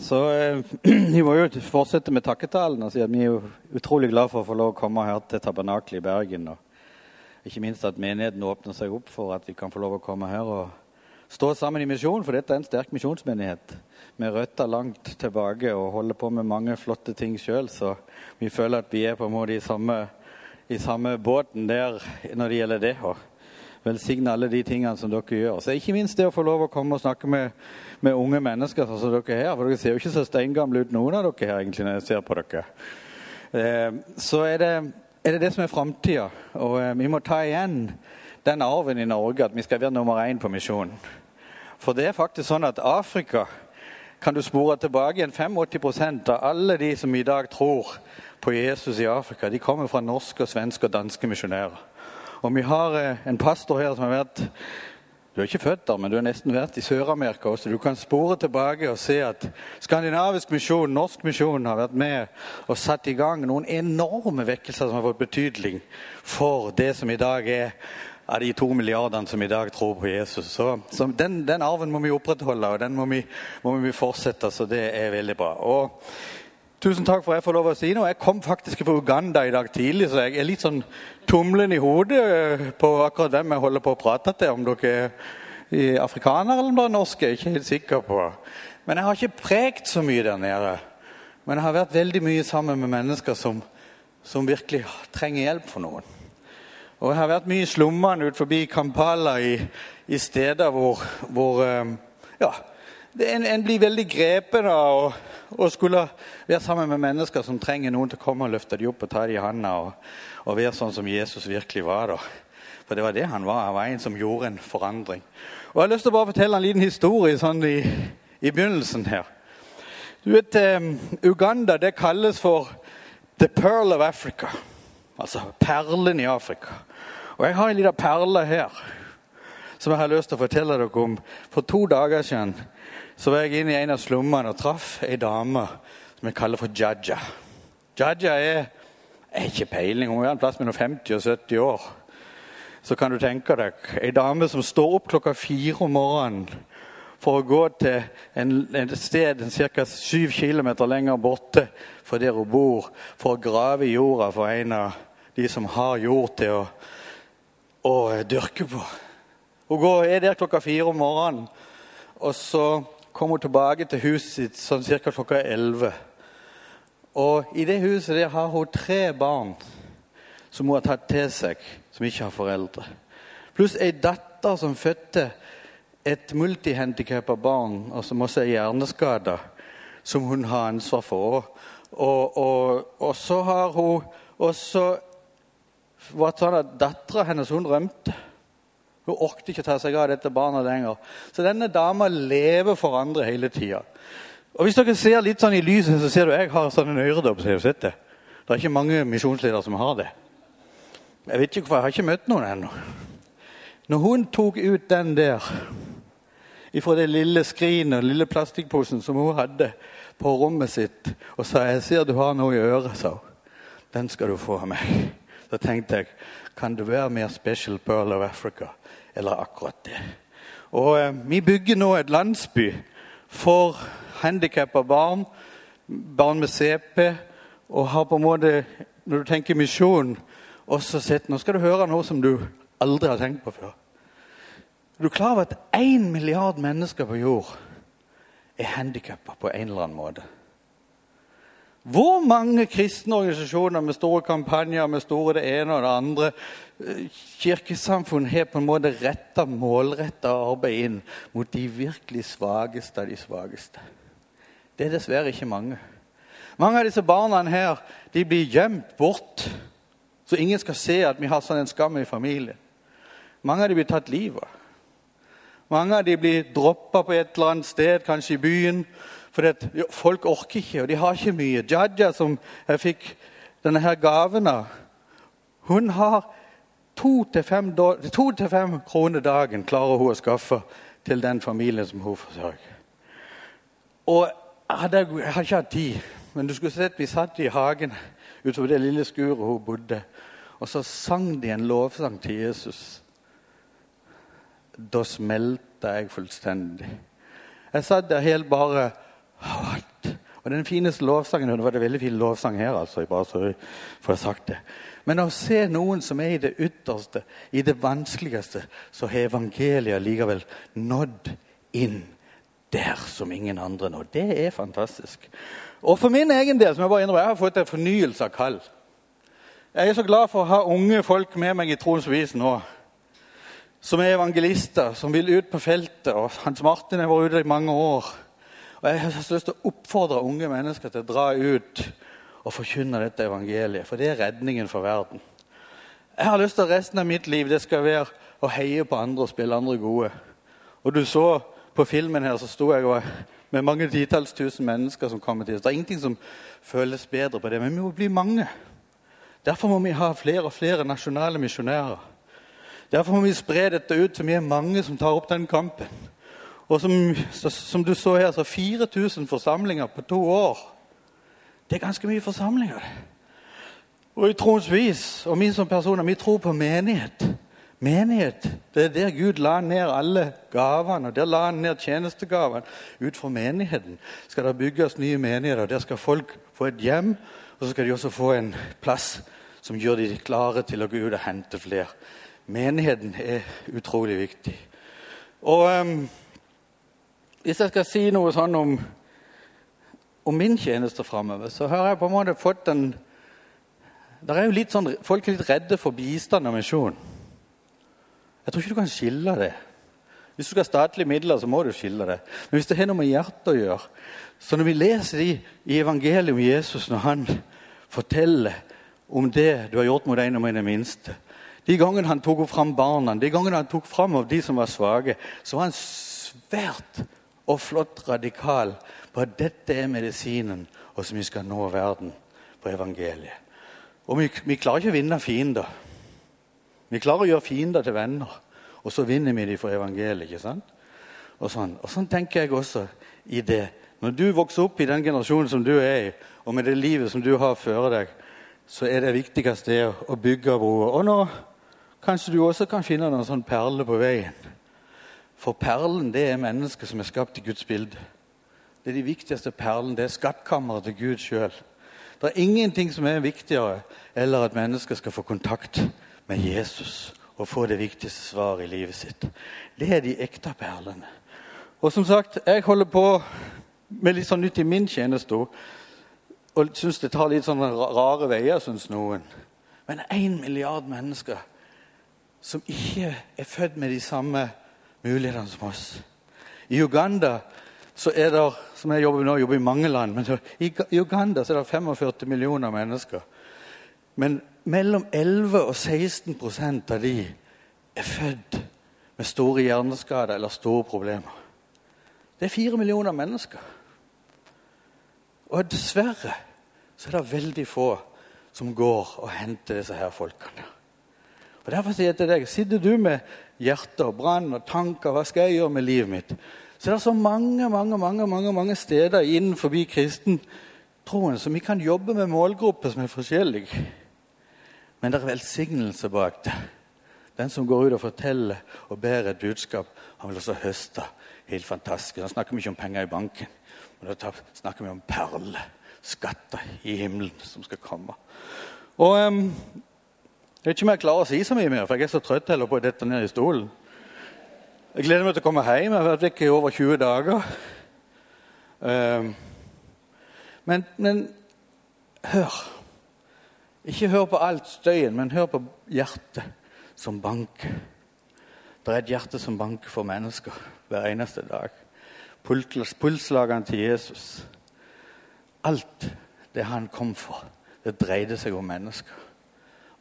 Så eh, Vi må jo fortsette med takketalen. og si at Vi er utrolig glad for å få lov å komme her til tabernakelet i Bergen. og Ikke minst at menigheten åpner seg opp for at vi kan få lov å komme her og stå sammen i misjon. For dette er en sterk misjonsmenighet med røtter langt tilbake og holder på med mange flotte ting sjøl. Så vi føler at vi er på en måte i samme, i samme båten der når det gjelder det. og velsigne alle de tingene som dere gjør. Så ikke minst det å få lov å komme og snakke med, med unge mennesker sånn som dere er her. For dere ser jo ikke så steingamle ut, noen av dere her, egentlig, når jeg ser på dere. Eh, så er det, er det det som er framtida. Og eh, vi må ta igjen den arven i Norge at vi skal være nummer én på misjonen. For det er faktisk sånn at Afrika kan du spore tilbake igjen 85% av alle de som i dag tror på Jesus i Afrika, de kommer fra norske, svenske og danske misjonærer. Og vi har eh, en pastor her som har vært Du er ikke født der, men du har nesten vært i Sør-Amerika også. Du kan spore tilbake og se at skandinavisk misjon, norsk misjon, har vært med og satt i gang noen enorme vekkelser som har fått betydning for det som i dag er av de to milliardene som i dag tror på Jesus. Så, så den, den, arven må vi opprettholde, og den må vi, må vi fortsette. Så det er veldig bra. Og Tusen takk for at jeg får lov å si noe. Jeg kom faktisk fra Uganda i dag tidlig, så jeg er litt sånn tumlende i hodet eh, på akkurat hvem jeg holder på å prate til. Om dere er afrikanere eller er norske, jeg er ikke helt sikker på. Men jeg har ikke prekt så mye der nede. Men jeg har vært veldig mye sammen med mennesker som, som virkelig trenger hjelp for noen. Og jeg har vært mye i slummene ut forbi Kampala, i, i steder hvor, hvor eh, ja, en, en, blir veldig grepet av å skulle være sammen med mennesker som trenger noen til å komme og løfte dem opp og ta dem i handa og, og, være sånn som Jesus virkelig var. da. For det var det han var. Han var en som gjorde en forandring. Og Jeg har lyst til å bare fortelle en liten historie sånn i, i begynnelsen her. Du vet, um, Uganda det kalles for the pearl of Africa. Altså perlen i Afrika. Og jeg har en liten perle her som jeg har lyst til å fortelle dere om. For to dager siden så var jeg inne i en av slummene og traff ei dame som jeg kaller for Jaja. Jaja er jeg ikke peiling, hun er en plass mellom 50 og 70 år. Så kan du tenke deg ei dame som står opp klokka fire om morgenen for å gå til et sted ca. 7 km lenger borte fra der hun bor, for å grave i jorda for en av de som har jord til å, å dyrke på. Hun går, er der klokka fire om morgenen, og så kom hun tilbake til huset sitt sånn ca. klokka 11. Og i det huset der har hun tre barn som hun har tatt til seg, som ikke har foreldre. Pluss ei datter som fødte et multihandikappa barn, og som også er hjerneskada, som hun har ansvar for. Og, og, og så har hun også vært sånn at dattera hennes hun rømte. Hun orket ikke ta seg av dette barna lenger. Så denne dama lever for andre hele tida. Og hvis dere ser litt sånn i lyset, så ser du jeg har sånn en øredobb. Så det. er ikke mange misjonsledere som har det. Jeg vet ikke hvorfor, jeg har ikke møtt noen ennå. Når hun tok ut den der ifra det lille skrinet lille plastikkposen som hun hadde på rommet sitt, og sa 'Jeg ser du har noe i øret', sa hun. 'Den skal du få av meg'. Så tenkte jeg, kan det være mer Special Pearl of Africa eller akkurat det? Og eh, Vi bygger nå et landsby for handikappa barn, barn med CP, og har på en måte, når du tenker misjon, også sett Nå skal du høre noe som du aldri har tenkt på før. Er du klar over at én milliard mennesker på jord er handikappa på en eller annen måte? Hvor mange kristne organisasjoner med store kampanjer med store det ene og det andre eh, kirkesamfunn har på en måte retta målretta arbeid inn mot de virkelig svakeste av de svakeste? Det er dessverre ikke mange. Mange av disse barna her de blir gjemt bort, så ingen skal se at vi har sånn en skam i familien. Mange av dem blir tatt livet av. Mange av dem blir droppa på et eller annet sted, kanskje i byen, For det, folk orker ikke, og de har ikke mye. Jaja, som jeg fikk denne her gaven av, hun har to til fem, kroner dagen klarer hun å skaffe til den familien som hun forsørger. Og jeg, hadde, jeg har ikke hatt tid, men du skulle sett vi satt i hagen utover det lille skuret hun bodde, og så sang de en lovsang til Jesus. Da smelta jeg fullstendig. Jeg satt der helt bare What? Og den fineste lovsangen Det var en veldig fin lovsang her, altså. bare så får jeg sagt det. Men å se noen som er i det ytterste, i det vanskeligste, så har evangeliet likevel nådd inn der som ingen andre nå. Det er fantastisk. Og for min egen del, som jeg bare innrømmer, jeg har fått en fornyelse av kall. Jeg er så glad for å ha unge folk med meg i Troens vis nå. Som er evangelister, som vil ut på feltet. Og Hans Martin har vært ute i mange år. Og Jeg har så lyst til å oppfordre unge mennesker til å dra ut og forkynne dette evangeliet. For det er redningen for verden. Jeg har lyst til at resten av mitt liv det skal være å heie på andre og spille andre gode. Og du så på filmen her så sto jeg med mange titalls tusen mennesker som kommer til oss. Det er ingenting som føles bedre på det, men vi må bli mange. Derfor må vi ha flere og flere nasjonale misjonærer. Derfor må vi spre dette ut så vi er mange som tar opp den kampen. Og som, som du så her, så 4000 forsamlinger på to år. Det er ganske mye forsamlinger. Og i troens vis, og vi som personer, vi tror på menighet. Menighet, det er der Gud la ned alle gavene. og Der la han ned tjenestegavene. Ut fra menigheten skal det bygges nye menigheter. Der skal folk få et hjem, og så skal de også få en plass som gjør de klare til å gå ut og hente flere. Menigheten er utrolig viktig. Og um, hvis jeg skal si noe sånn om, om min tjeneste framover, så har jeg på en måte fått en der er jo litt sånn, Folk er litt redde for bistand og misjon. Jeg tror ikke du kan skille det. Hvis du skal ha statlige midler, så må du skille det. Men hvis det har noe med hjertet å gjøre Så når vi leser det i evangeliet om Jesus, når han forteller om det du har gjort mot en av mine minste De gangene han tok fram barna, de gangene han tok fram av de som var svake, så var han svært og flott radikal på at dette er medisinen, og som vi skal nå verden på evangeliet. Og vi, vi klarer ikke å vinne fiender. Vi klarer å gjøre fiender til venner, og så vinner vi dem for evangeliet. ikke sant? Og sånn. og sånn tenker jeg også i det. Når du vokser opp i den generasjonen som du er i, og med det livet som du har føre deg, så er det viktigste å bygge broer. Og nå kanskje du også kan finne noen sånn perle på veien. For perlen det er mennesker som er skapt i Guds bilde. Det er de viktigste perlene. Det er skattkammeret til Gud sjøl. Det er ingenting som er viktigere eller at mennesker skal få kontakt med Jesus og få det viktigste svaret i livet sitt. Det er de ekte perlene. Og som sagt, jeg holder på med litt sånn nytt i min tjeneste og syns det tar litt sånne rare veier, syns noen. Men én milliard mennesker som ikke er født med de samme mulighetene som oss. I Uganda så er det, som jeg jobber nå, jobber i mange land, men i Uganda så er det 45 millioner mennesker. Men mellom 11 og 16% av de er født med store hjerneskader eller store problemer. Det er fire millioner mennesker. Og dessverre så er det veldig få som går og henter disse her folkene. Og Derfor sier jeg til deg, sitter du med hjerte og brann og tanker. Hva skal jeg gjøre med livet mitt? Så det er så mange mange, mange, mange, mange steder innenfor kristentroen som vi kan jobbe med målgrupper som er forskjellige. Men det er velsignelse bak det. Den som går ut og forteller og bærer et budskap, han vil også høste. Helt fantastisk. Da snakker vi ikke om penger i banken, men da snakker vi om perler. Skatter i himmelen som skal komme. Og um, jeg vet ikke om jeg klarer å si så mye mer, for jeg er så trøtt heller på å dette ned i stolen. Jeg gleder meg til å komme hjem. Jeg har vært vekk i over 20 dager. Um, men, men, hør. Ikke hør på alt støyen, men hør på hjertet som banker. Det er et hjerte som banker for mennesker hver eneste dag. Pulslagene til Jesus. Alt det han kom for, det dreide seg om mennesker.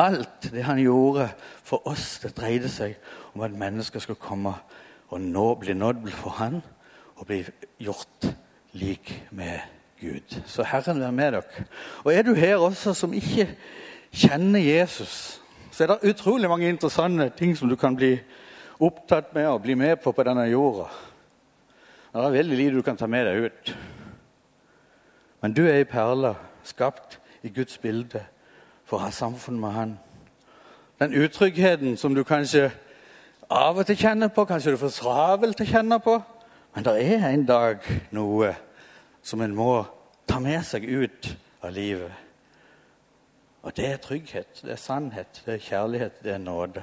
Alt det han gjorde for oss, det dreide seg om at mennesker skulle komme og nå, bli nådd for han og bli gjort lik med Gud. Så Herren være med dere. Og er du her også som ikke kjenner Jesus, så er det utrolig mange interessante ting som du kan bli opptatt med og bli med på på denne jorda. Det er veldig lite du kan ta med deg ut. Men du er ei perle skapt i Guds bilde for å ha samfunn med Han. Den utryggheten som du kanskje av og til kjenner på, kanskje du får travelt å kjenne på. Men det er en dag noe som en må ta med seg ut av livet. Og det er trygghet, det er sannhet, det er kjærlighet, det er nåde.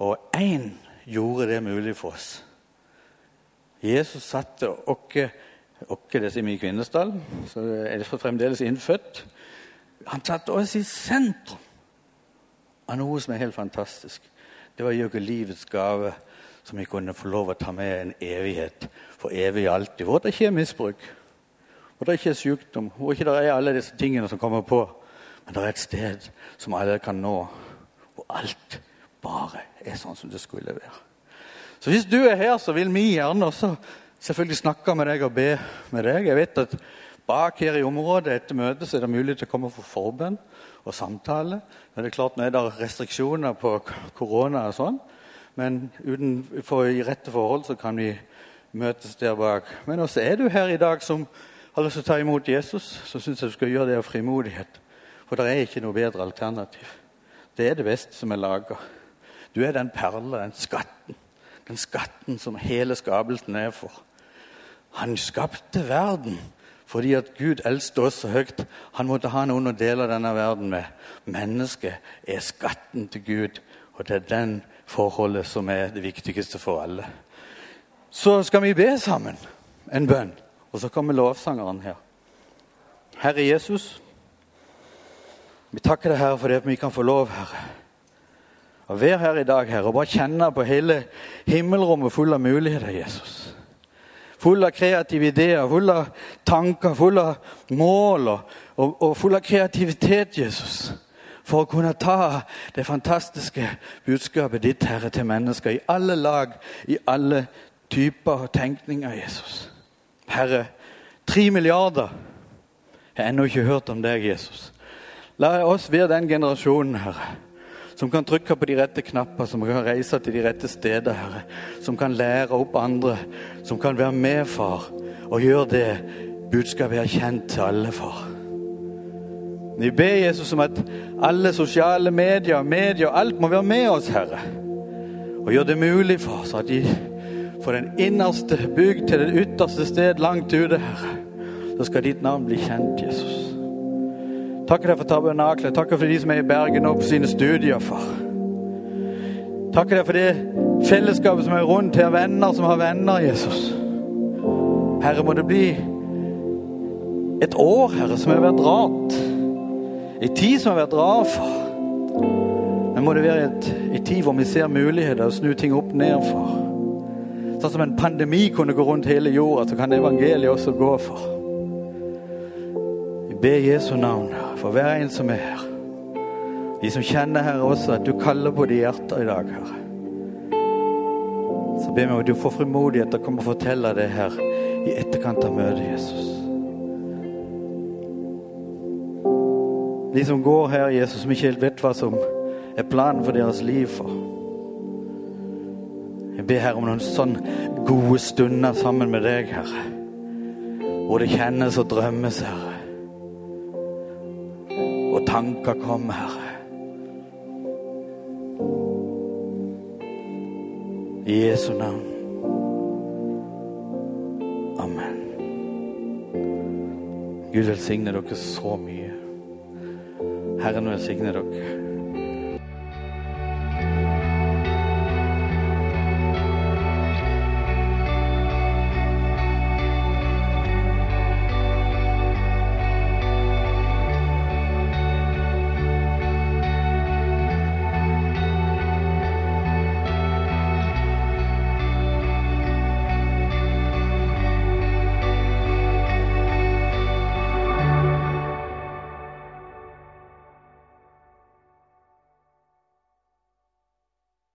Og én gjorde det mulig for oss. Jesus satte oss disse det sier vi i så er det fremdeles innfødt. Han satte oss i sentrum av noe som er helt fantastisk. Det var Jørgen livets gave, som vi kunne få lov å ta med en evighet for evig alltid. Hvor det ikke er misbruk, hvor det ikke er sykdom, hvor ikke det er alle disse tingene som kommer på. Men det er et sted som alle kan nå, hvor alt bare er sånn som det skulle være. Så hvis du er her, så vil vi gjerne også selvfølgelig snakke med deg og be med deg. Jeg vet at bak her i området etter møtet så er det mulig til å komme for forbønn og samtale. Men det er klart Nå er det restriksjoner på korona og sånn. Men utenfor i rette forhold så kan vi møtes der bak. Men også er du her i dag som har lyst til å ta imot Jesus, så syns jeg du skal gjøre det av frimodighet. For det er ikke noe bedre alternativ. Det er det beste som er laga. Du er den perla, den skatten. Den skatten som hele skapelsen er for. Han skapte verden fordi at Gud elsket oss så høyt. Han måtte ha noen å dele denne verden med. Mennesket er skatten til Gud, og det er den forholdet som er det viktigste for alle. Så skal vi be sammen en bønn, og så kommer lovsangeren her. Herre Jesus, vi takker deg, Herre, for det at vi kan få lov, Herre, å være her i dag, Herre, og bare kjenne på hele himmelrommet full av muligheter, Jesus full av kreative ideer, full av tanker, full av mål og, og, full av kreativitet, Jesus. For å kunne ta det fantastiske budskapet ditt, Herre, til mennesker i alle lag, i alle typer og tenkninger, Jesus. Herre, tre milliarder jeg har ennå ikke hørt om deg, Jesus. La oss være den generasjonen, Herre som kan trykke på de rette knapper, som kan reise til de rette steder, Herre. Som kan lære opp andre, som kan være med, far, og gjøre det budskapet er kjent til alle, far. Vi ber Jesus om at alle sosiale medier, medier, og alt må være med oss, Herre. Og gjøre det mulig for oss at de fra den innerste bygd til det ytterste sted langt ute, Herre, så skal ditt navn bli kjent, Jesus. Takker deg for tabernaklet. Takker for de som er i Bergen nå på sine studier, far. Takker deg for det fellesskapet som er rundt her, venner som har venner, Jesus. Herre, må det bli et år, Herre, som har vært rart. En tid som har vært rar, far. Men må det være en tid hvor vi ser muligheter og snu ting opp ned, far. Sånn som en pandemi kunne gå rundt hele jorda, så kan evangeliet også gå, far. Ber Jesu navn for hver en som er her. De som kjenner, Herre, også at du kaller på de hjerter i dag, Herre. Så ber vi om at du får frimodighet til å komme og fortelle det her i etterkant av møtet, Jesus. De som går her, Jesus, som ikke helt vet hva som er planen for deres liv. for. Jeg ber her om noen sånn gode stunder sammen med deg, Herre. Hvor det kjennes og drømmes, Herre og tanker kommer, Herre. I Jesu navn. Amen. Gud velsigne dere så mye. Herren velsigne dere.